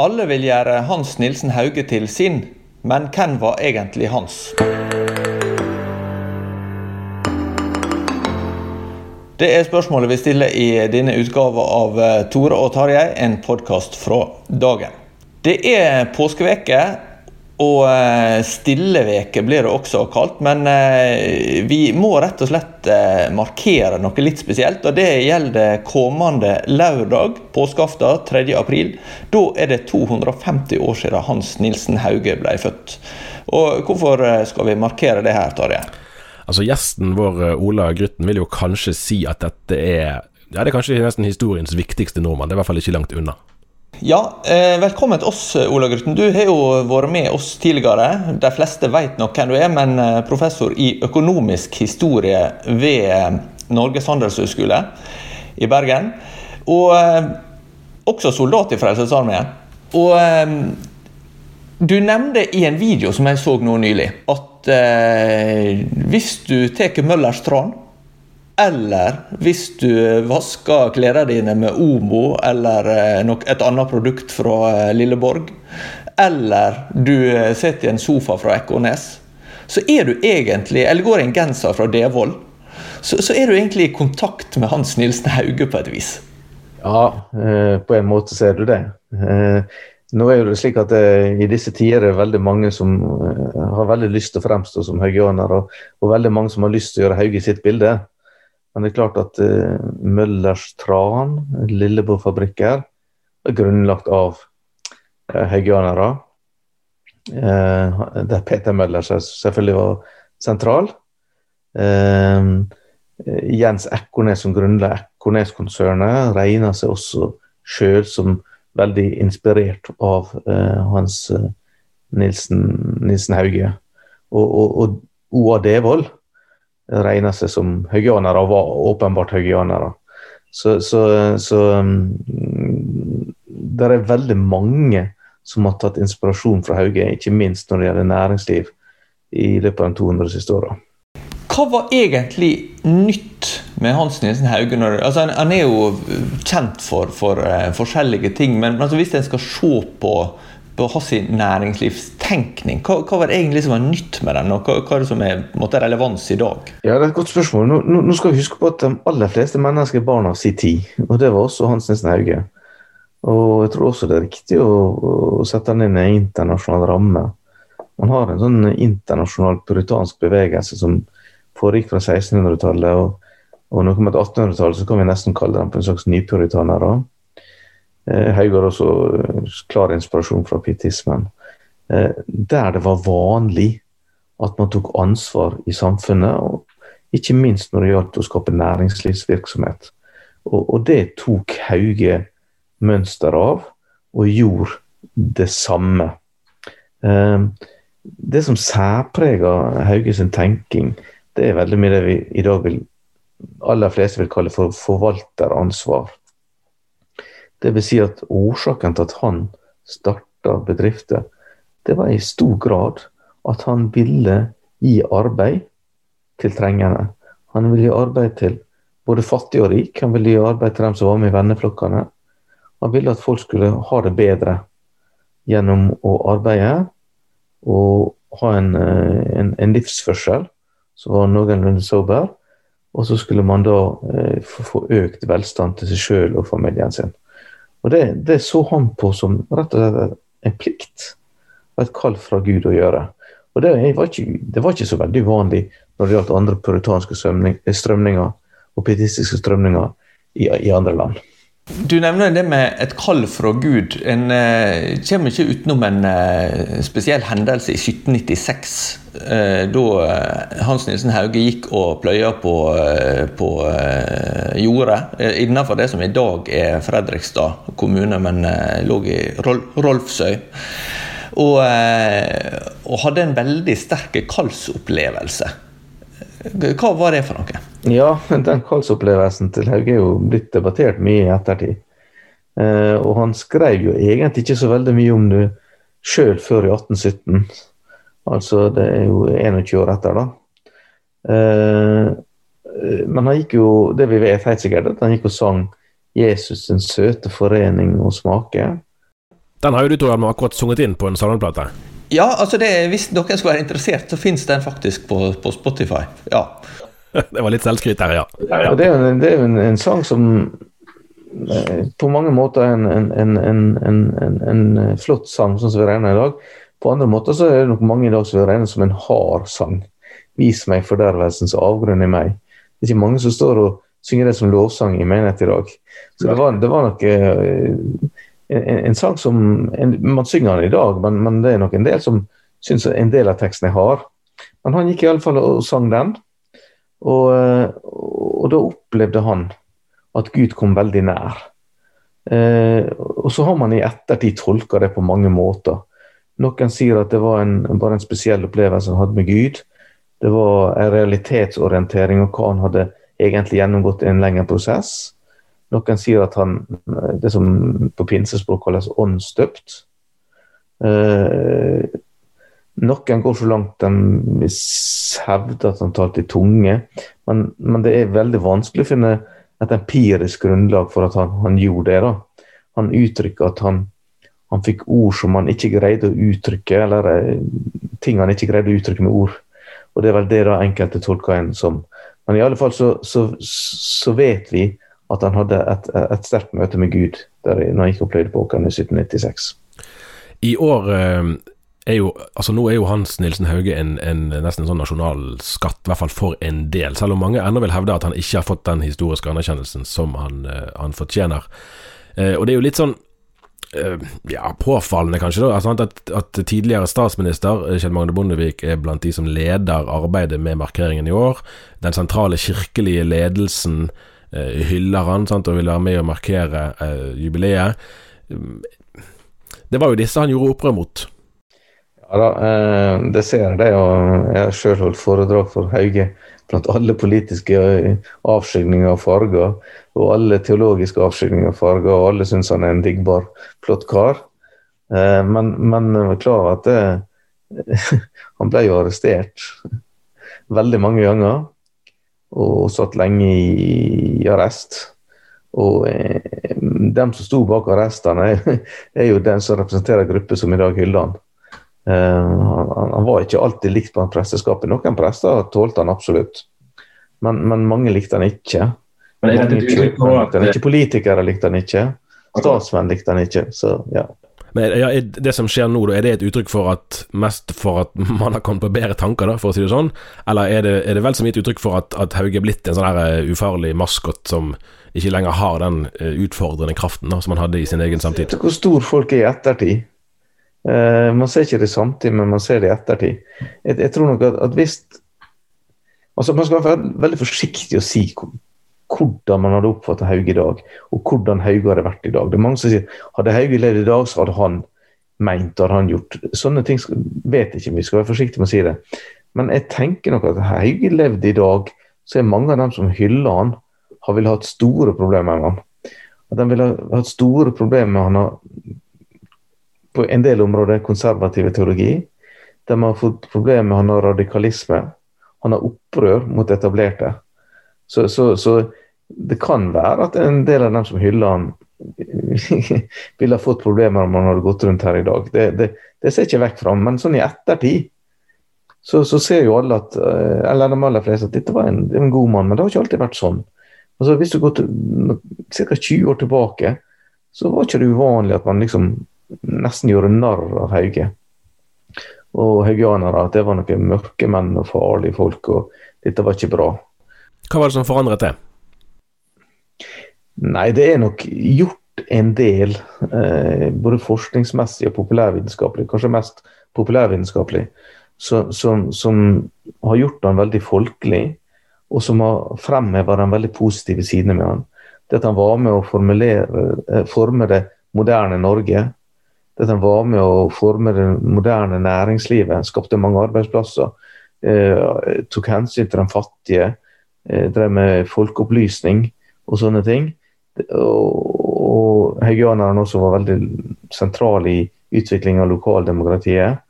Alle vil gjøre Hans Nilsen Hauge til sin, men hvem var egentlig hans? Det er spørsmålet vi stiller i denne utgava av eh, Tore og Tarjei, en podkast fra dagen. Det er påskeveke, og eh, stilleveke blir det også kalt. Men eh, vi må rett og slett eh, markere noe litt spesielt. Og det gjelder kommende lørdag, påskeaften 3. april. Da er det 250 år siden Hans Nilsen Hauge ble født. Og hvorfor skal vi markere det her, Tarjei? Altså Gjesten vår, Ola Grytten, vil jo kanskje si at dette er Ja, det er kanskje nesten historiens viktigste nordmann. Det er i hvert fall ikke langt unna. Ja, eh, velkommen til oss, Ola Grutten. Du har jo vært med oss tidligere. De fleste vet nok hvem du er, men eh, professor i økonomisk historie ved eh, Norges handelshøyskole i Bergen. Og også soldat i Frelsesarmeen. Og du nevnte i en video som jeg så nå nylig, at hvis du tar Møllers tran eller hvis du vasker klærne dine med Omo eller eh, et annet produkt fra eh, Lilleborg, eller du eh, sitter i en sofa fra Ekornes, så er du egentlig, eller går i en genser fra Devold, så, så er du egentlig i kontakt med Hans Nilsen Hauge på et vis. Ja, på en måte ser du det. Nå er det slik at I disse tider er det veldig mange som har veldig lyst til å fremstå som haugianer, og, og veldig mange som har lyst til å gjøre Hauge sitt bilde. Men det er klart at uh, Møllers Tran, Lilleborgfabrikker, er grunnlagt av uh, haugianere. Uh, der Peter Møller selvfølgelig var sentral. Uh, Jens Ekornes som grunnla Ekornes-konsernet, regner seg også sjøl som veldig inspirert av eh, Hans eh, Nilsen, Nilsen Hauge. Og, og, og Oa Devold regner seg som haugianere, og var åpenbart haugianere. Så, så, så um, det er veldig mange som har tatt inspirasjon fra Hauge, ikke minst når det gjelder næringsliv, i løpet av de 200 siste åra. Hva var egentlig nytt med Hans Nielsen Hauge? Altså han, er jo kjent for, for uh, forskjellige ting, men altså, hvis en skal se på, på hans næringslivstenkning, hva, hva, var det egentlig som var nytt med den, og hva, hva er det som er måtte, relevans i dag? Ja, Det er et godt spørsmål. Nå, nå, skal vi huske på at de aller fleste mennesker er barn av sin tid, og det var også Hans Nilsen Hauge. Og jeg tror også det er riktig å, å sette den inn i en internasjonal ramme. Man har en sånn internasjonal puritansk bevegelse som foregikk fra 1600-tallet. Og, og når vi kommer til 1800-tallet, så kan vi nesten kalle dem for en slags nypuritanere. Eh, har også klar inspirasjon fra pietismen. Eh, der det var vanlig at man tok ansvar i samfunnet, og ikke minst når det gjaldt å skape næringslivsvirksomhet. Og, og det tok Hauge mønster av, og gjorde det samme. Det som særpreger Hauge sin tenking, det er veldig mye det vi i dag vil aller fleste vil kalle for forvalteransvar. Vil si at årsaken til at han starta bedrifter, det var i stor grad at han ville gi arbeid til trengende. Han ville gi arbeid til både fattig og rik. Han ville gi arbeid til dem som var med i venneflokkene. Han ville at folk skulle ha det bedre gjennom å arbeide og ha en, eh, en, en livsførsel som var noenlunde sober. Og så skulle man da eh, få økt velstand til seg sjøl og familien sin. Og det, det, så han på som rett og slett en plikt og et kall fra Gud å gjøre. Og det var, ikke, det var ikke så veldig uvanlig når det gjaldt andre puritanske strømninger og pietistiske strømninger i, i andre land. Du nevner det med et kall fra Gud. En eh, kommer ikke utenom en eh, spesiell hendelse i 1796. Eh, da uh, Hans Nilsen Hauge gikk og pløya på, på jordet innenfor det som i dag er Fredrikstad kommune, men lå i Rol Rolfsøy. Og, og, hadde en veldig sterk kallsopplevelse. Hva var det for noe? Ja, den kallsopplevelsen til Hauge er jo blitt debattert mye i ettertid. Eh, og han skrev jo egentlig ikke så veldig mye om det sjøl før i 1817. Altså det er jo 21 år etter, da. Eh, men han gikk jo, det vi vet helt sikkert, at han gikk og sang 'Jesus den søte forening og smake'. Den har jo du Tor, akkurat sunget inn på en salmeplate. Ja, altså det, hvis noen skulle være interessert, så finnes den faktisk på, på Spotify. Ja. det var litt selvskryt her, ja. ja, Det er jo en, en, en, sang som eh, på mange måter er en, en, flott sang, sånn som vi regner i dag. På andre måter så er det nok mange i dag som vil regne som en hard sang. Vis meg fordervelsens avgrunn i meg. Det er ikke mange som står og synger det som lovsang i menighet i dag. Så det var, det var nok uh, en, sang som Man synger den i dag, men, men, det er nok en del som syns en del av teksten er hard. Men han gikk i alle fall og sang den. Og, og, da opplevde han at Gud kom veldig nær. Eh, og så har man i ettertid tolka det på mange måter. Noen sier at det var en, bare en spesiell opplevelse han hadde med Gud. Det var en realitetsorientering og hva han hadde egentlig gjennomgått i en lengre prosess. Noen sier at han det som på pinsespråk kalles åndsdøpt. Eh, noen går så langt de hevder at han talte i tunge, men, men, det er veldig vanskelig å finne et empirisk grunnlag for at han, han gjorde det. da. Han uttrykker at han, han, fikk ord som han ikke greide å uttrykke, eller eh, ting han ikke greide å uttrykke med ord. Og Det er vel det da enkelte tolker en som. Men i alle fall så, så, så vet vi at han hadde et, et sterkt møte med Gud der, når han gikk og pløyde på åkeren i 1796. I år eh, er jo Altså, nå er jo Hans Nilsen Hauge en, en, nesten en sånn nasjonal skatt, i hvert fall for en del. Selv om mange ennå vil hevde at han ikke har fått den historiske anerkjennelsen som han, uh, han fortjener. Uh, og det er jo litt sånn ja, påfallende, kanskje, da, altså, at, at, tidligere statsminister Kjell Magne Bondevik er blant de som leder arbeidet med markeringen i år. Den sentrale kirkelige ledelsen hyller han sant, og vil være med å markere jubileet. Det var jo disse han gjorde opprør mot. Ja da, eh, det ser jeg. Og jeg har sjøl holdt foredrag for Hauge blant alle politiske eh, avskygninger og farger. Og alle teologiske avskygninger og farger, og alle syns han er en diggbar, flott kar. Eh, men, men klar over at det, han ble jo arrestert veldig mange ganger. Og satt lenge i arrest. Og eh, dem som sto bak arrestene, er jo den som representerer grupper som i dag hyller han. Eh, han, han, var ikke alltid likt blant presteskapet. Noen prester tålte han absolutt, men, men mange likte han ikke. Men er det likte han ikke Politikere likte han ikke. Statsmenn likte han ikke. Så, ja. Men ja, Det som skjer nå, er det et uttrykk for at mest for at man har kommet på bedre tanker, da, for å si det sånn? Eller er det, er det vel som et uttrykk for at, at Hauge er blitt en sånn her eh, ufarlig maskot som ikke lenger har den eh, utfordrende kraften da, som han hadde i sin egen samtid? Hvor stor folk er i ettertid. Uh, man ser ikke det samtidig, men man ser det i ettertid. Jeg, jeg tror nok at, at hvis altså Man skal være veldig forsiktig å si hvordan man hadde oppfattet Hauge i dag, og hvordan Hauge hadde vært i dag. Det er mange som sier hadde Hauge levd i dag, så hadde han meint hadde han gjort Sånne ting vet jeg ikke vi skal være forsiktige med å si det. Men jeg tenker nok at Hauge levde i dag, så er mange av dem som hyller han, har vel hatt store problemer med han. at de ville hatt store problemer med han har på en del områder konservative teologi. De har fått problemer med han har radikalisme. Han har opprør mot etablerte. Så, så, så, det kan være at en del av dem som hyller han ville ha fått problemer om han hadde gått rundt her i dag. Det, det, det ser ikke vekk fra, men sånn i ettertid så, så, ser jo alle at, eh, eller de aller fleste at dette var en, en, god mann, men det har ikke alltid vært sånn. Altså, hvis du går til ca. 20 år tilbake, så var ikke det uvanlig at man liksom nesten gjorde narr av Hauge. Og haugianere, at det var noen mørke menn og farlige folk, og dette var ikke bra. Hva var det som forandret det? Nei, det er nok gjort en del, eh, både forskningsmessig og populærvitenskapelig, kanskje mest populærvitenskapelig, som, som, har gjort han veldig folkelig, og som har fremheva den veldig positive sidene med han. Det at han var med å eh, forme det moderne Norge. Det at han var med å forme det moderne næringslivet, skapte mange arbeidsplasser. Eh, tok hensyn til de fattige, drev med folkeopplysning og sånne ting. Og, og haugianerne også var veldig sentrale i utvikling av lokaldemokratiet.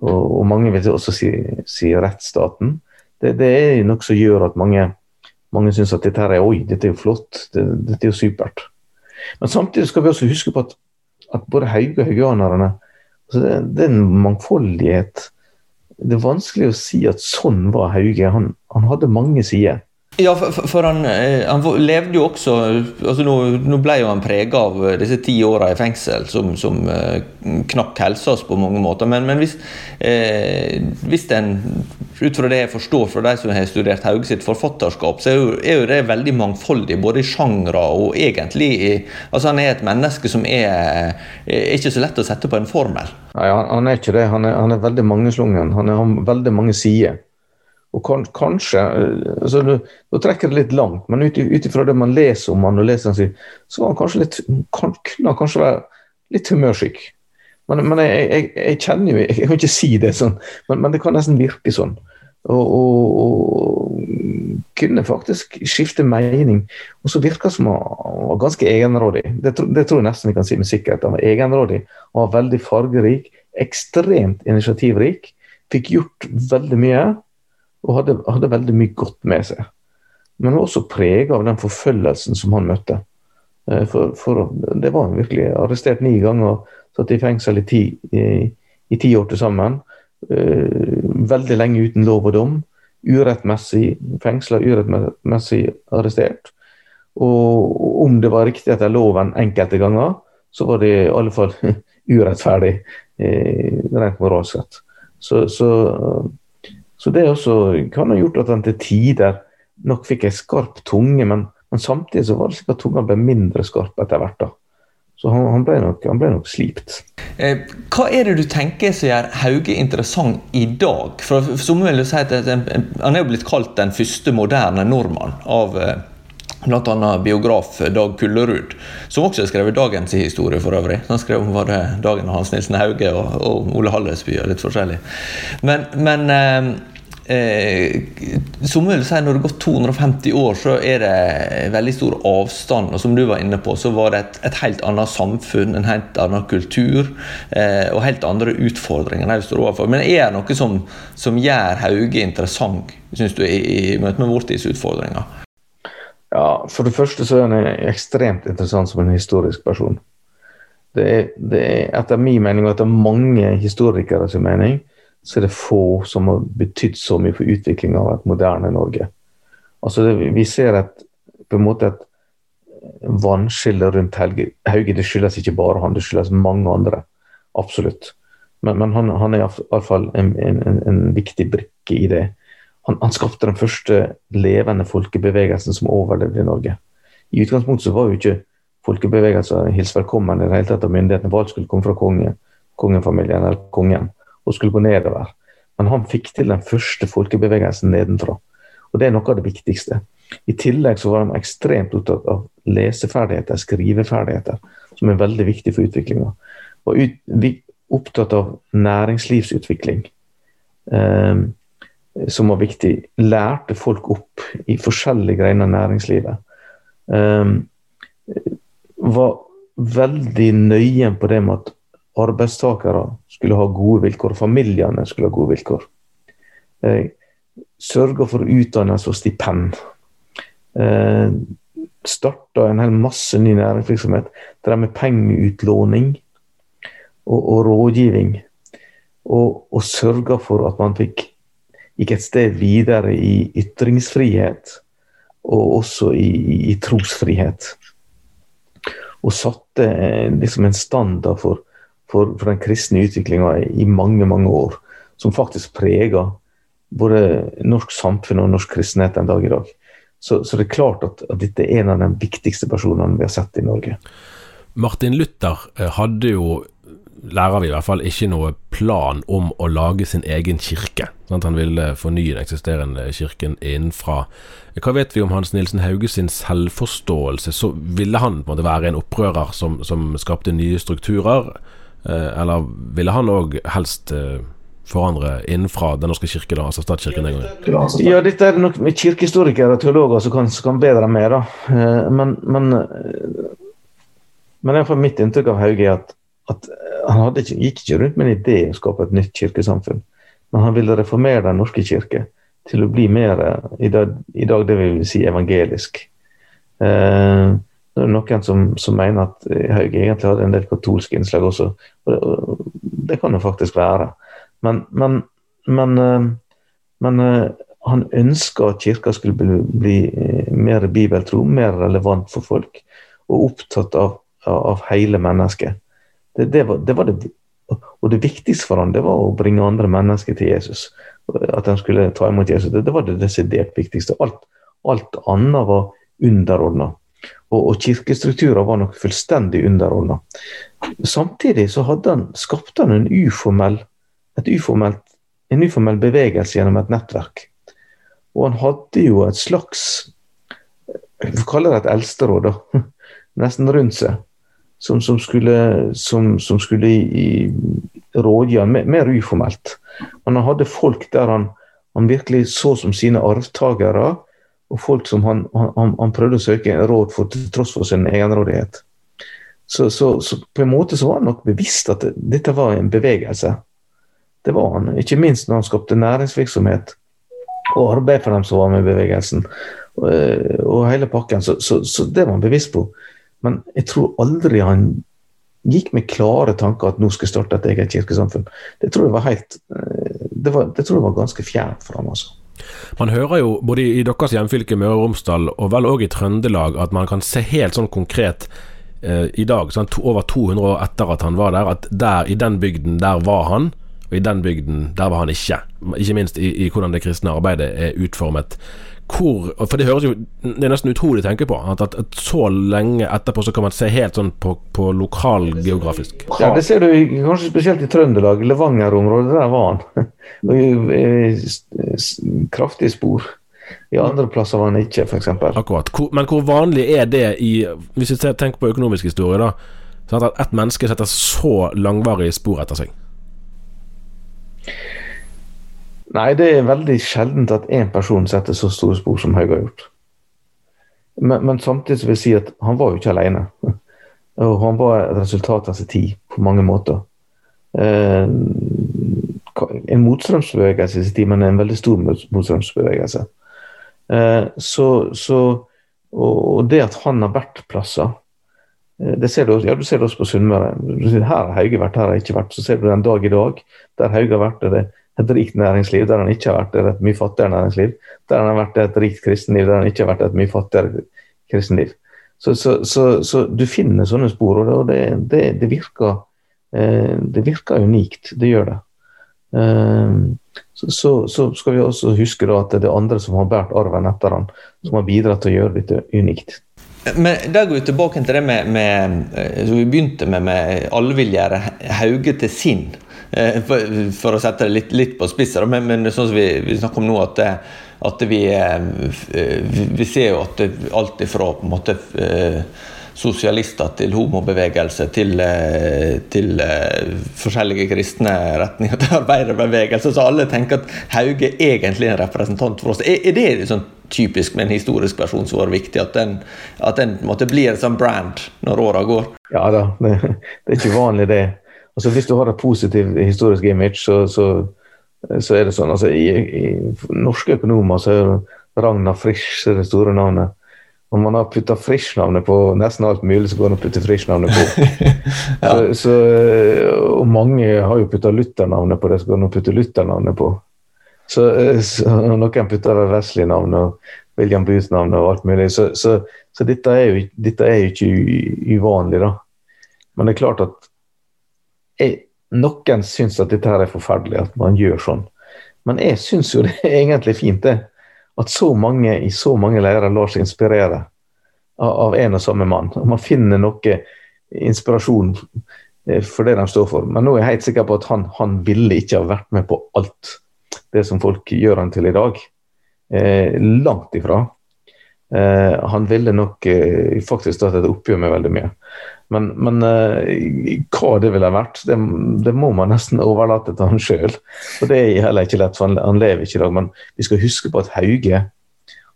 Og, og mange vil også si, si rettsstaten det, det er noe som gjør at mange, mange syns at dette her er oi, dette er jo flott, det, dette er jo supert. Men samtidig skal vi også huske på at, at både Hauge og haugianerne altså det, det, er en mangfoldighet. Det er vanskelig å si at sånn var Hauge. Han, han hadde mange sider. Ja, for, for han, eh, han, levde jo også altså nå, nå, ble jo han prega av disse ti åra i fengsel, som, som uh, knakk helsa på mange måter. Men, men hvis, eh, hvis en, ut fra det jeg forstår fra de som har studert Hauge sitt forfatterskap, så er jo, er jo, det veldig mangfoldig, både i sjangre og egentlig i, altså Han er et menneske som er, er ikke så lett å sette på en formel. Nei, han, han er ikke det. Han er, han er veldig mangeslungen. Han har veldig mange sider. Og kan, kanskje eh, altså Nå, trekker det litt langt, men ut ifra det man leser om han og leser han så var han kanskje litt, kan, kunne han kanskje være litt humørsyk. Men, men jeg, jeg, jeg, kjenner jo Jeg kan ikke si det sånn, men, men det kan nesten virke sånn. Og, og, og, kunne faktisk skifte mening. Og så virka som han var ganske egenrådig. Det, det, tror jeg nesten vi kan si med sikkerhet. Han var egenrådig, han var veldig fargerik, ekstremt initiativrik. Fikk gjort veldig mye og hadde, hadde, veldig mye godt med seg. Men var også prega av den forfølgelsen som han møtte. Eh, for, for, det var han virkelig arrestert ni ganger satt i fengsel i ti, i, i ti år til sammen. Eh, veldig lenge uten lov og dom. Urettmessig fengsla, urettmessig arrestert. Og om det var riktig etter loven enkelte ganger, så var det i alle fall urettferdig, eh, rent moralsk sett. Så, så så det også kan ha gjort at han til tider nok fikk ei skarp tunge, men, men, samtidig så var det slik at tunga ble mindre skarp etter hvert. da. Så han, han, ble nok, han, ble nok, slipt. Eh, hva er det du tenker som gjør Hauge interessant i dag? For, for som vil si at Han er jo blitt kalt den første moderne nordmann av eh, bl.a. biograf Dag Kullerud, som også har skrevet dagens historie for øvrig. Han skrev om var det dagen av Hans Nilsen Hauge og, og Ole Hallesby og litt forskjellig. Men, men eh, eh, som vil si, når det har gått 250 år, så er det veldig stor avstand. Og som du var inne på, så var det et, et helt annet samfunn, en helt annen kultur eh, og helt andre utfordringer de står overfor. Men er det noe som, som gjør Hauge interessant, syns du, i, i møte med vår tids utfordringer? Ja, For det første så er han ekstremt interessant som en historisk person. Det er, det er etter min mening og etter mange historikere sin mening, så er det få som har betydd så mye for utviklinga av et moderne Norge. Altså det, Vi ser et, på en måte et vannskille rundt Helge. Hauge. Det skyldes ikke bare han, det skyldes mange andre. Absolutt. Men, men han, han, er iallfall en, en, en, en viktig brikke i det han, han, skapte den første levende folkebevegelsen som overlevde i Norge. I utgangspunktet så var jo ikke folkebevegelser hils velkommen i det hele tatt av myndighetene. Valg skulle komme fra kongen, kongefamilien eller kongen og skulle gå nedover. Men han fikk til den første folkebevegelsen nedenfra. Og det er noe av det viktigste. I tillegg så var han ekstremt opptatt av leseferdigheter, skriveferdigheter, som er veldig viktig for utviklinga. Og ut, opptatt av næringslivsutvikling. Um, som var viktig, lærte folk opp i forskjellige greiner av næringslivet. Um, var veldig nøye på det med at arbeidstakere skulle ha gode vilkår, familiene skulle ha gode vilkår. Uh, Sørga for utdannelse og stipend. Uh, Starta en hel masse ny næringsvirksomhet. Drev med pengeutlåning og, og rådgivning. Og, og sørga for at man fikk gikk et sted videre i ytringsfrihet og også i, i trosfrihet. Og satte liksom en standard for, for, for den kristne utviklinga i mange, mange år, som faktisk preger både norsk samfunn og norsk kristenhet en dag i dag. Så, så det er klart at, at, dette er en av de viktigste personene vi har sett i Norge. Martin Luther eh, hadde jo, lærer vi i hvert fall, ikke noe plan om å lage sin egen kirke. Sant? Han ville fornye den eksisterende kirken innenfra. Hva vet vi om Hans Nilsen Hauge sin selvforståelse? Så ville han på en måte være en opprører som, som skapte nye strukturer, eh, eller ville han òg helst eh, forandre innenfra Den norske kirke, da, altså statskirken den gangen? Ja, dette er det nok kirkehistorikere og teologer som kan, kan bedre enn meg. da. Eh, men, men, eh, men iallfall mitt inntrykk av Hauge er at, at han hadde ikke, gikk ikke rundt med en idé om å skape et nytt kirkesamfunn. Men han ville reformere Den norske kirke til å bli mer i dag, i dag det vi vil si evangelisk. Eh, det er noen som, som, mener at Haug egentlig hadde en del katolske innslag også. Og det, og det kan det faktisk være. Men, men, men, eh, men eh, han ønska at kirka skulle bli, bli, eh, mer bibeltro, mer relevant for folk, og opptatt av, av hele mennesket. Det, det, var, det, var, det, og det viktigste for han, det var å bringe andre mennesker til Jesus. At han skulle ta imot Jesus. Det, var det desidert viktigste. Alt, alt annet var underordna. Og, og kirkestrukturer var nok fullstendig underordna. Samtidig så han, skapte han en uformell uformelt, en uformell bevegelse gjennom et nettverk. Og han hadde jo et slags Vi kaller det et eldsteråd, da. Nesten rundt seg. Som, som skulle, som, som skulle i, rådgi han mer, uformelt. Han hadde folk der han, han virkelig så som sine arvtakere, og folk som han, han, han, prøvde å søke råd for til tross for sin egenrådighet. Så, så, så, på en måte så var han nok bevisst at det, dette var en bevegelse. Det var han. Ikke minst når han skapte næringsvirksomhet og arbeid for dem som var med i bevegelsen. Og, og hele pakken. Så, så, det var han bevisst på. Men jeg tror aldri han gikk med klare tanker at nå skal jeg starte et eget kirkesamfunn. Det tror jeg var helt eh, det, var, det tror jeg var ganske fjernt for ham. altså. Man hører jo både i deres hjemfylke Møre og Romsdal og vel òg i Trøndelag at man kan se helt sånn konkret eh, i dag, sånn, over 200 år etter at han var der, at der i den bygden, der var han. Og i den bygden, der var han ikke. Ikke minst i, i hvordan det kristne arbeidet er utformet. Hvor, for Det høres jo Det er nesten utrolig å tenke på. At, at, at, så lenge etterpå så kan man se helt sånn på, på lokalgeografisk. Ja, det ser du kanskje spesielt i Trøndelag. Levanger-området, der var han. Kraftig spor. I andre plasser var han ikke, f.eks. Akkurat. Men hvor vanlig er det i Hvis vi tenker på økonomisk historie, da. At ett menneske setter så langvarige spor etter seg? Nei, det er veldig sjeldent at én person setter så store spor som Haug har gjort. Men, men, samtidig vil jeg si at han var jo ikke alene. Og han var et resultat av sin tid på mange måter. Eh, en motstrømsbevegelse i sin tid, men en veldig stor motstrømsbevegelse. Eh, så, så, og det at han har vært plasser eh, det ser du, ja, du ser det også på Sunnmøre. Her har Hauge vært, her har ikke vært. Så ser du den dag i dag der Hauge har vært. det et rikt næringsliv der han ikke har vært et mye fattigere næringsliv. Der han har vært et rikt kristenliv der han ikke har vært et mye fattigere kristenliv. Så, så, så, så du finner sånne spor, og det, det, det, virker, eh, det virker unikt. Det gjør det. Så, så, skal vi også huske at det er andre som har båret arven etter han, som har bidratt til å gjøre dette unikt. Men da går vi tilbake til det med, med eh, som vi begynte med, med alle vil gjøre Hauge til sin. Eh, for, for, å sette det litt, litt på spissen, Men, men, sånn som vi, vi snakker om nå, at, at vi, eh, vi, ser jo at alt ifra på en måte sosialister til homobevegelse, til, eh, til forskjellige kristne retninger, til arbeiderbevegelse. Så alle tenker at Hauge egentlig er en representant for oss. Er, er det liksom typisk med en historisk person som var viktig, at den, at den måtte bli en sånn brand når åra går? Ja da, det, det, er ikke vanlig det. Altså Hvis du har et positivt historisk image, så, så, så er det sånn. altså I, i norske økonomer så er Ragnar Frisch det store navnet. Når man har putta Frisch-navnet på nesten alt mulig, så går det an å putte Frisch-navnet på. ja. så, så, og mange har jo putta Luther-navnet på det, så går det an å putte Luther-navnet på. Så, så noen putter Wesley-navnet og William Booth-navnet og alt mulig. Så, så, så dette, er jo, dette, er jo, ikke uvanlig, da. Men det er klart at noen syns at dette her er forferdelig, at man gjør sånn. Men jeg syns jo det er egentlig fint, det at så mange i så mange leirer lar seg inspirere av, av en og samme mann. Og man finner noe inspirasjon eh, for det de står for. Men nå er jeg helt sikker på at han, han ville ikke ha vært med på alt det som folk gjør han til i dag. Eh, langt ifra. Eh, han ville nok eh, faktisk tatt et oppgjør med veldig mye. Men, men uh, hva det ville vært, det, det, må man nesten overlate til han sjøl. Og det er heller ikke lett, for han, han, lever ikke i dag. Men vi skal huske på at Hauge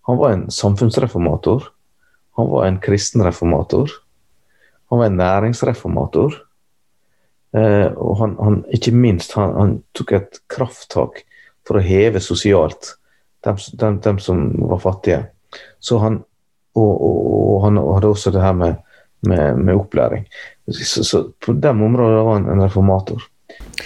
han var en samfunnsreformator. Han var en kristenreformator. Han var en næringsreformator. Og han, han, ikke minst, han, han, tok et krafttak for å heve sosialt dem, dem, dem som var fattige. Så han, og, og, og han hadde også det her med med, med opplæring. Så, så, på de områdene var han en reformator.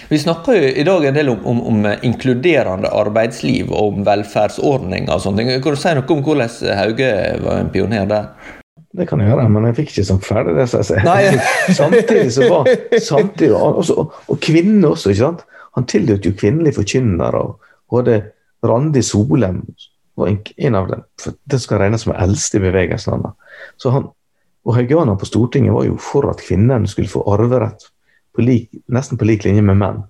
Vi snakker jo i dag en del om, om, om inkluderende arbeidsliv og om velferdsordninger og sånne ting. Kan du si noe om hvordan Hauge var en pioner der? Det kan jeg gjøre, men jeg fikk ikke sånn ferdig det. Så jeg samtidig så var samtidig, også, Og kvinner også, ikke sant. Han tillot jo kvinnelige forkynnere. Og hadde Randi Solem var en av dem. For det skal regnes som eldste i bevegelsen. Så han, og haugianerne på Stortinget var jo for at kvinnene skulle få arverett på lik, nesten på lik linje med menn.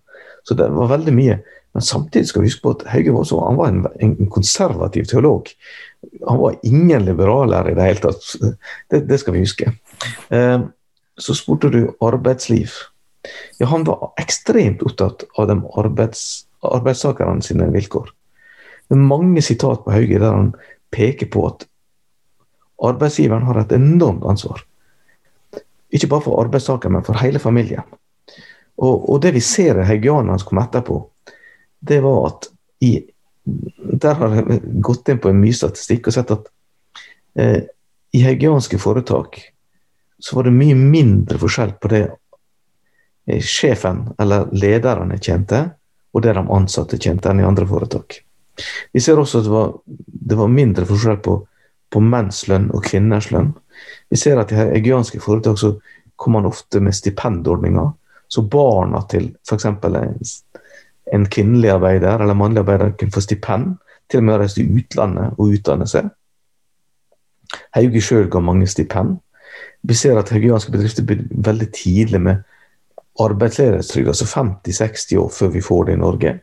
Så det var veldig mye. Men samtidig skal vi huske på at Hauge var, så, var en, en, konservativ teolog. Han var ingen liberaler i det hele tatt. Det, det skal vi huske. Eh, så spurte du arbeidsliv. Ja, han var ekstremt opptatt av de arbeids, arbeidstakerne sine vilkår. Det er mange sitat på Hauge der han peker på at Arbeidsgiveren har et enormt ansvar. Ikke bare for arbeidstaker, men for hele familien. Og, og det vi ser haugianerne som kom etterpå, det var at i, Der har jeg gått inn på en mye statistikk og sett at eh, i haugianske foretak så var det mye mindre forskjell på det eh, sjefen eller lederne kjente, og det de ansatte kjente, enn i andre foretak. Vi ser også at det var, det var mindre forskjell på på menns lønn og kvinners lønn. Vi ser at i egianske foretak så kommer man ofte med stipendordninger. Så barna til f.eks. En, en kvinnelig arbeider eller mannlig arbeider kunne få stipend. Til og med reise til utlandet og utdanne seg. Hauge sjøl ga mange stipend. Vi ser at haugianske bedrifter begynner veldig tidlig med arbeidsledighetstrygd, altså 50-60 år før vi får det i Norge.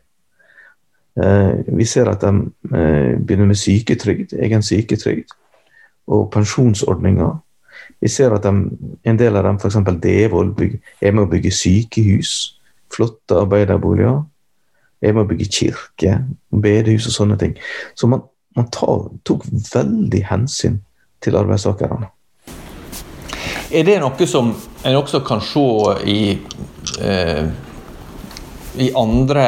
Eh, vi ser at de eh, begynner med syketrygd, egen syketrygd, og pensjonsordninger. Vi ser at de, en del av dem, f.eks. Devold, er med å bygge sykehus, flotte arbeiderboliger. Er med å bygge kirke, bedehus og sånne ting. Så man, man tar, tok veldig hensyn til arbeidstakerne. Er det noe som en også kan se i eh, i andre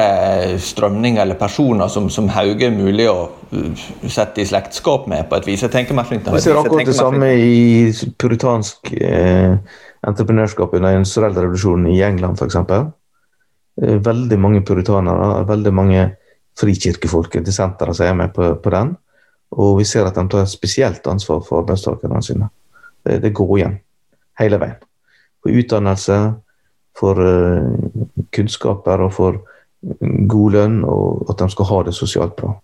strømninger eller personer som, som Hauge er mulig å uh, sette i slektskap med, på et vis. Jeg tenker meg flink Vi ser akkurat det samme i puritansk eh, entreprenørskap under industrielle revolusjonen i England, f.eks. Eh, veldig mange puritanere, veldig mange frikirkefolk, dissentere, som er med på, på, den. Og vi ser at de tar et spesielt ansvar for arbeidstakerne sine. Det, det går igjen hele veien. På utdannelse, for uh, kunnskaper og for god lønn, og at de skal ha det sosialt bra.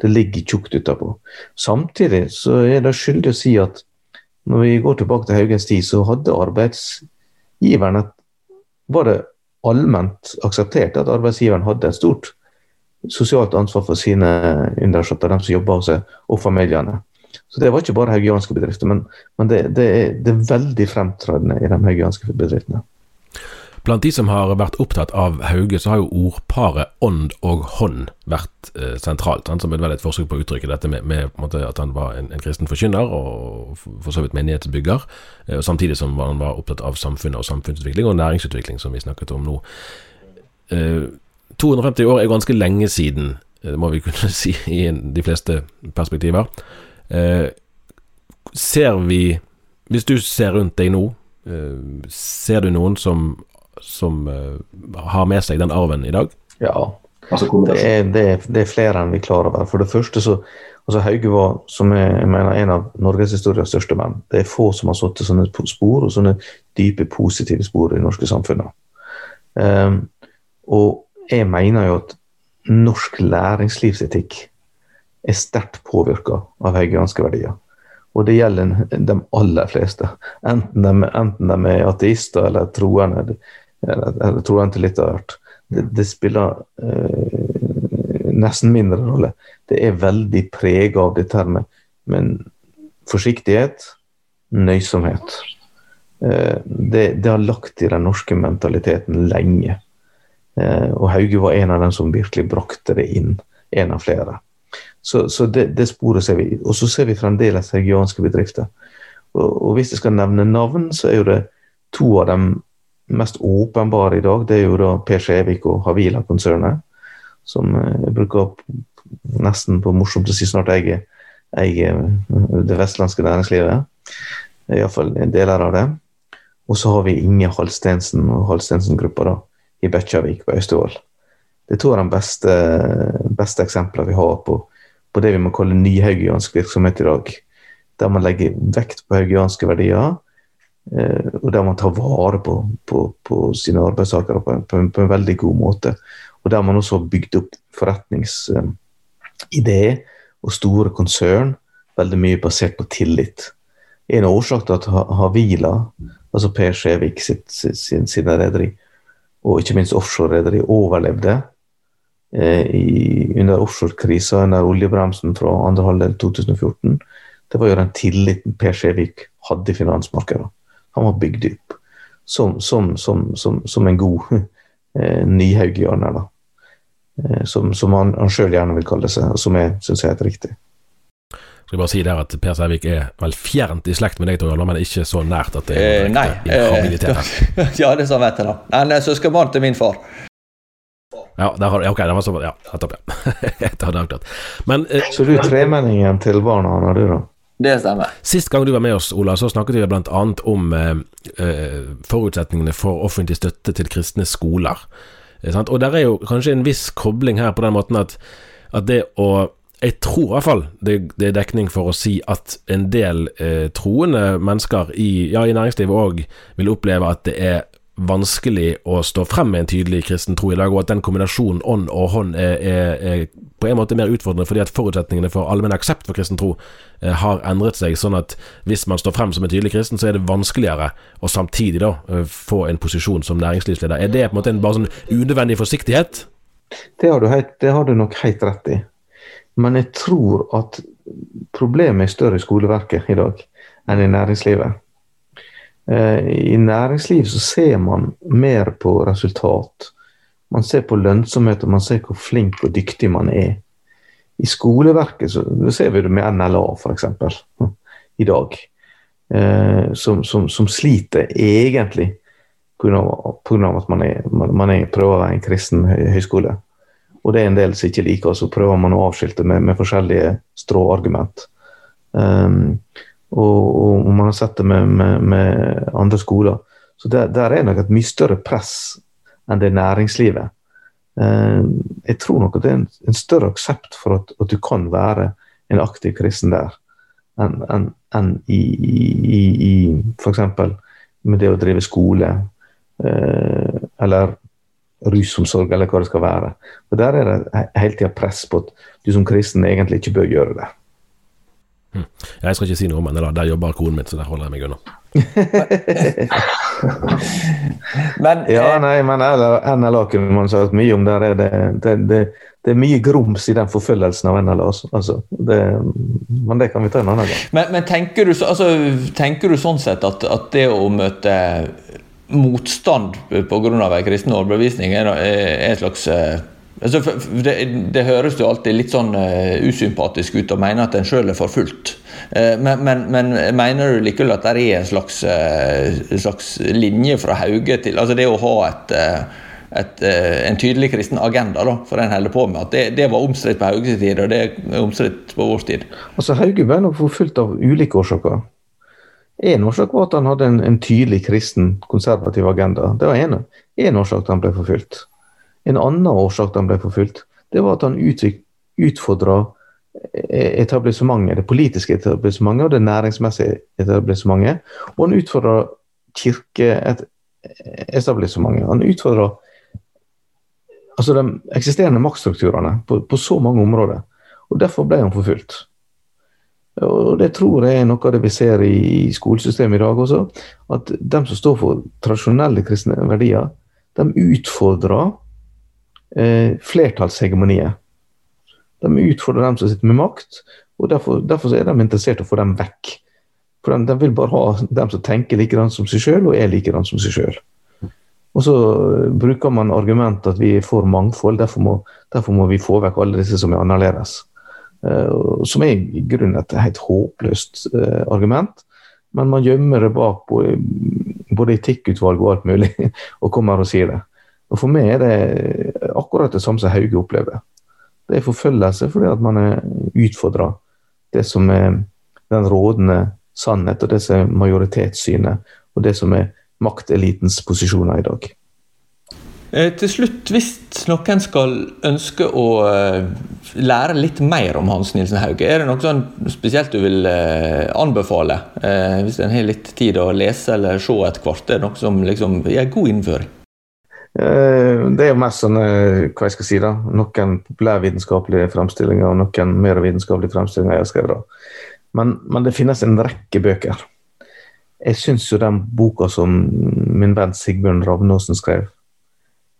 Det ligger tjukt utapå. Samtidig så er det skyldig å si at når vi går tilbake til Haugens tid, så hadde arbeidsgiveren var det allment akseptert at arbeidsgiveren hadde et stort sosialt ansvar for sine undersåtter, de som jobber hos seg, og familiene. Så det var ikke bare haugianske bedrifter, men, men det, det, er, det, er, veldig fremtredende i de haugianske bedriftene. Blant de som har vært opptatt av Hauge, så har jo ordparet ånd og hånd vært eh, sentralt. Han som et et forsøk på å uttrykke dette med, med måte, at han var en, en, kristen forkynner og for så vidt menighetsbygger, eh, samtidig som han var opptatt av samfunnet og samfunnsutvikling og næringsutvikling, som vi snakket om nå. Eh, 250 år er ganske lenge siden, eh, det må vi kunne si i de fleste perspektiver. Eh, ser vi Hvis du ser rundt deg nå, eh, ser du noen som som uh, har med seg den arven i dag? Ja, det er, det, er, det er, flere enn vi klarer over. For det første så altså Hauge var som jeg, jeg mener, en av norgeshistoriens største menn. Det er få som har satt sånne spor, og sånne dype, positive spor i det norske samfunnet. Um, og jeg mener jo at norsk læringslivsetikk er sterkt påvirka av haugianske verdier. Og det gjelder de aller fleste. Enten de, enten de er ateister eller troende. Jeg tror han til litt av hvert. Det, det spiller eh, nesten mindre rolle. Det er veldig prega av dette her med, men forsiktighet, nøysomhet. Eh, det, det, har lagt i den norske mentaliteten lenge. Eh, og Hauge var en av dem som virkelig brakte det inn. En av flere. Så, så det, det, sporet ser vi. Og så ser vi fremdeles haugianske bedrifter. Og, og hvis jeg skal nevne navn, så er jo det to av dem mest åpenbare i dag, det er jo da Per Skjevik og Havila-konsernet. Som eh, jeg bruker nesten på morsomt å si snart eier, eier det vestlandske næringslivet. Iallfall deler av det. Og så har vi Inge Halstensen og Halstensen-gruppa da, i Bekkjarvik på Austevoll. Det er to av de beste, beste eksemplene vi har på, på det vi må kalle nyhaugiansk virksomhet i dag. Der man legger vekt på haugianske verdier, Eh, og der man tar vare på, på, på sine arbeidstakere på, på, en veldig god måte. Og der man også har bygd opp forretningsideer og store konsern, veldig mye basert på tillit. En av årsakene til at Havila, altså Per Skjevik sitt, sin, sine rederi, og ikke minst offshore-rederi, overlevde eh, i, under offshorekrisa, under oljebremsen fra andre halvdel 2014, det var jo den tilliten Per Skjevik hadde i finansmarkedet han var bygd opp som, som, som, som en god eh, nyhaugianer. Eh, som, som han, han sjøl gjerne vil kalle seg, og som jeg syns er helt riktig. Skal bare si der at Per Sævik er vel fjernt i slekt med deg, Tor men ikke så nært at det er eh, Nei. Eh, ja, det sa vet jeg, da. Han er søskenbarn til min far. Ja, der har, ok, det var så, ja, nettopp, ja. Men, eh, så du er tremenningen til barna, har du da? Det stemmer. Sist gang du var med oss, Ola, så snakket vi bl.a. om eh, eh, forutsetningene for offentlig støtte til kristne skoler. Eh, og der er jo kanskje en viss kobling her på den måten at, at det å jeg tror i hvert fall det, det, er dekning for å si at en del eh, troende mennesker i, ja, i næringslivet òg vil oppleve at det er vanskelig å stå frem med en tydelig kristen tro i dag, og at den kombinasjonen ånd og hånd er, er, er, på en måte mer utfordrende fordi at forutsetningene for allmenn aksept for kristen tro eh, har endret seg, sånn at hvis man står frem som en tydelig kristen, så er det vanskeligere å samtidig da eh, få en posisjon som næringslivsleder. Er det på en måte en bare sånn unødvendig forsiktighet? Det har, heit, det har du nok helt rett i. Men jeg tror at problemet er større i skoleverket i dag enn i næringslivet. Eh, I næringsliv så ser man mer på resultat. Man ser på lønnsomhet og man ser hvor flink og dyktig man er. I skoleverket så ser vi det med NLA f.eks. i dag. Eh, som, som, som, sliter egentlig pga. at man, er, man er, prøver å være en kristen høyskole. Og det er en del som ikke liker, og så prøver man å avskilte med, med forskjellige stråargument. Um, og, og, man har sett det med, med, med andre skoler. Så der, der, er nok et mye større press enn det næringslivet. Eh, jeg tror nok at det er en, en større aksept for at, at, du kan være en aktiv kristen der, enn en, en i, i, i f.eks. med det å drive skole, eh, eller rusomsorg, eller hva det skal være. Og Der er det hele tida press på at du som kristen egentlig ikke bør gjøre det. Jeg skal ikke si noe om henne, der jobber konen min, så der holder jeg meg unna. men, ja, eh, nei, men NLA kunne man sagt mye om. Der er det, det, det, det er mye grums i den forfølgelsen av NLA. Altså. Det, men det kan vi ta en annen gang. Men, men tenker, du, altså, tenker, du, sånn sett at, at det å møte motstand pga. en kristen overbevisning er, er et slags eh, altså, det, det, høres jo alltid litt sånn uh, usympatisk ut å mene at en sjøl er forfulgt. Uh, men, men, men, mener du likevel at det er en slags, uh, slags, linje fra Hauge til altså det å ha et, et, en tydelig kristen agenda da, for en holder på med. at Det, det var omstridt på Hauges tid, og det er omstridt på vår tid. Altså Hauge ble nok forfulgt av ulike årsaker. En årsak var at han hadde en, en tydelig kristen, konservativ agenda. Det var en årsak til han ble forfulgt. En annen årsak til han ble forfulgt, det var at han utfordra eh, etablissementet, det politiske etablissementet og det næringsmessige etablissementet. Og han utfordra kirkeetablissementet. Han utfordra altså de eksisterende maktstrukturene på, på, så mange områder. Og Derfor ble han forfulgt. Og Det tror jeg er noe av det vi ser i skolesystemet i dag også. At de som står for tradisjonelle kristne verdier, de utfordrer eh, flertallshegemoniet. De utfordrer dem som sitter med makt, og derfor, derfor er de interessert i å få dem vekk. For de, de, vil bare ha dem som tenker likedan som seg sjøl, og er likedan som seg sjøl. Og så bruker man argumentet at vi er for mangfold, derfor må, derfor må vi få vekk alle disse som er annerledes. Uh, som er i grunnen et helt håpløst uh, argument, men man gjemmer det bak både, både etikkutvalg og alt mulig, og kommer og sier det. Og For meg er det akkurat det samme som Hauge opplever. Det er forfølgelse fordi at man er utfordra det som er den rådende sannhet, og det som er majoritetssynet, og det som er maktelitens posisjoner i dag. Eh, til slutt, hvis noen skal ønske å eh, lære litt mer om Hans Nilsen Hauge, er det noe sånn spesielt du vil eh, anbefale? Hvis en har litt tid å lese eller se et kvart, er det noe som liksom, er god innføring? Eh, det er jo mest sånn, eh, hva jeg skal si da, noen populærvitenskapelige fremstillinger og noen mer vitenskapelige fremstillinger jeg har skrevet. Men, men, det finnes en rekke bøker. Jeg syns jo den boka som min venn Sigbjørn Ravnåsen skrev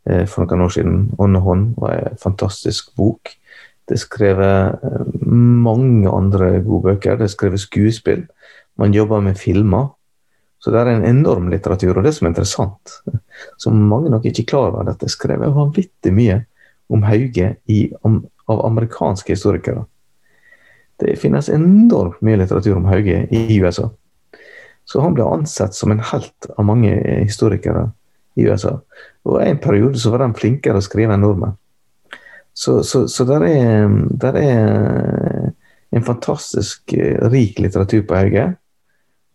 eh, for noen år siden, 'Ånd og hånd', var en fantastisk bok. Det er skrevet eh, mange andre gode bøker. Det er skrevet skuespill. Man jobber med filmer. Så det er en enorm litteratur. Og det som er interessant, som mange nok ikke er klar over, at det er skrevet vanvittig mye om Hauge i, om, av amerikanske historikere. Det finnes enormt mye litteratur om Hauge i USA. Så han ble ansett som en helt av mange historikere i USA. Og i en periode så var de flinkere å skrive enn nordmenn. Så, så, så der, er, der er en fantastisk eh, rik litteratur på Hauge.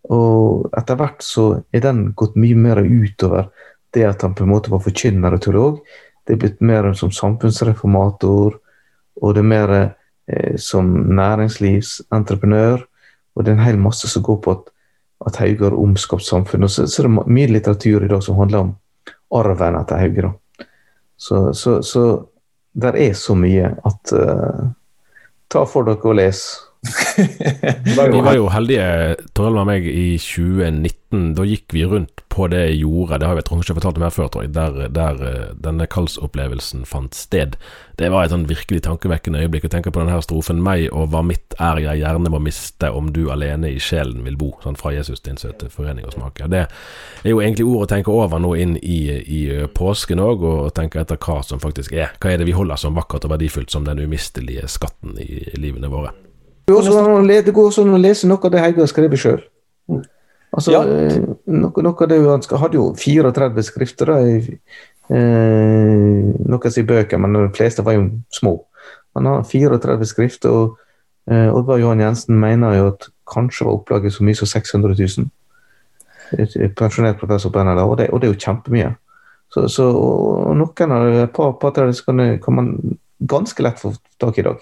Og etter hvert så er den gått mye mer utover det at han på en måte var forkynner og teolog. Det er blitt mer som samfunnsreformator, og det er mer eh, som næringslivsentreprenør. Og det er en hel masse som går på at, at Hauge har omskapt samfunnet. Så, så, det mye litteratur i dag som handler om arven etter Hauge. Så, så, så der er så mye at uh, Ta for dere og les. vi var jo heldige, Torell og meg, i 2019. Da gikk vi rundt på det jordet, det har jeg ikke fortalt om her før, tror jeg, der, der uh, denne kallsopplevelsen fant sted. Det var et sånn virkelig tankevekkende øyeblikk. å tenke på denne strofen 'Meg og hva mitt er jeg gjerne må miste om du alene i sjelen vil bo', sånn fra Jesus din søte forening og smake. Det er jo egentlig ord å tenke over nå inn i, i eh, påsken òg, og tenke etter hva som faktisk er. Hva er det vi holder som vakkert og verdifullt som den umistelige skatten i livene våre? Det går også an å lese noe av det Heide har skrevet sjøl. Altså, ja. Eh, noe, noe, av det Han hadde jo 34 skrifter, da, i, eh, noen sier bøker, men de fleste var jo små. Han har 34 skrifter, og eh, Oddvar Johan Jensen mener jo at kanskje var opplaget så mye som 600 000. Pensjonert professor på NLA, og det, og det er jo kjempemye. Så, så noen av et par, par kan, kan man ganske lett få tak i i dag.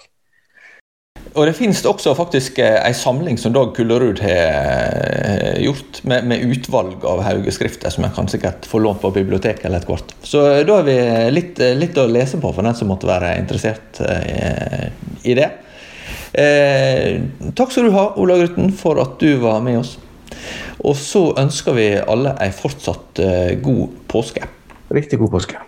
Og Det finnes også faktisk eh, en samling som Dag Kullerud har gjort, med, med, utvalg av Hauge-skrifter, som en kan sikkert få lånt på biblioteket eller et kort. Så eh, da har vi litt, eh, litt, å lese på for den som måtte være interessert i det. Eh, takk skal du ha, Ola Grutten, for at du var med oss. Og så ønsker vi alle ei fortsatt eh, god påske. Riktig god påske.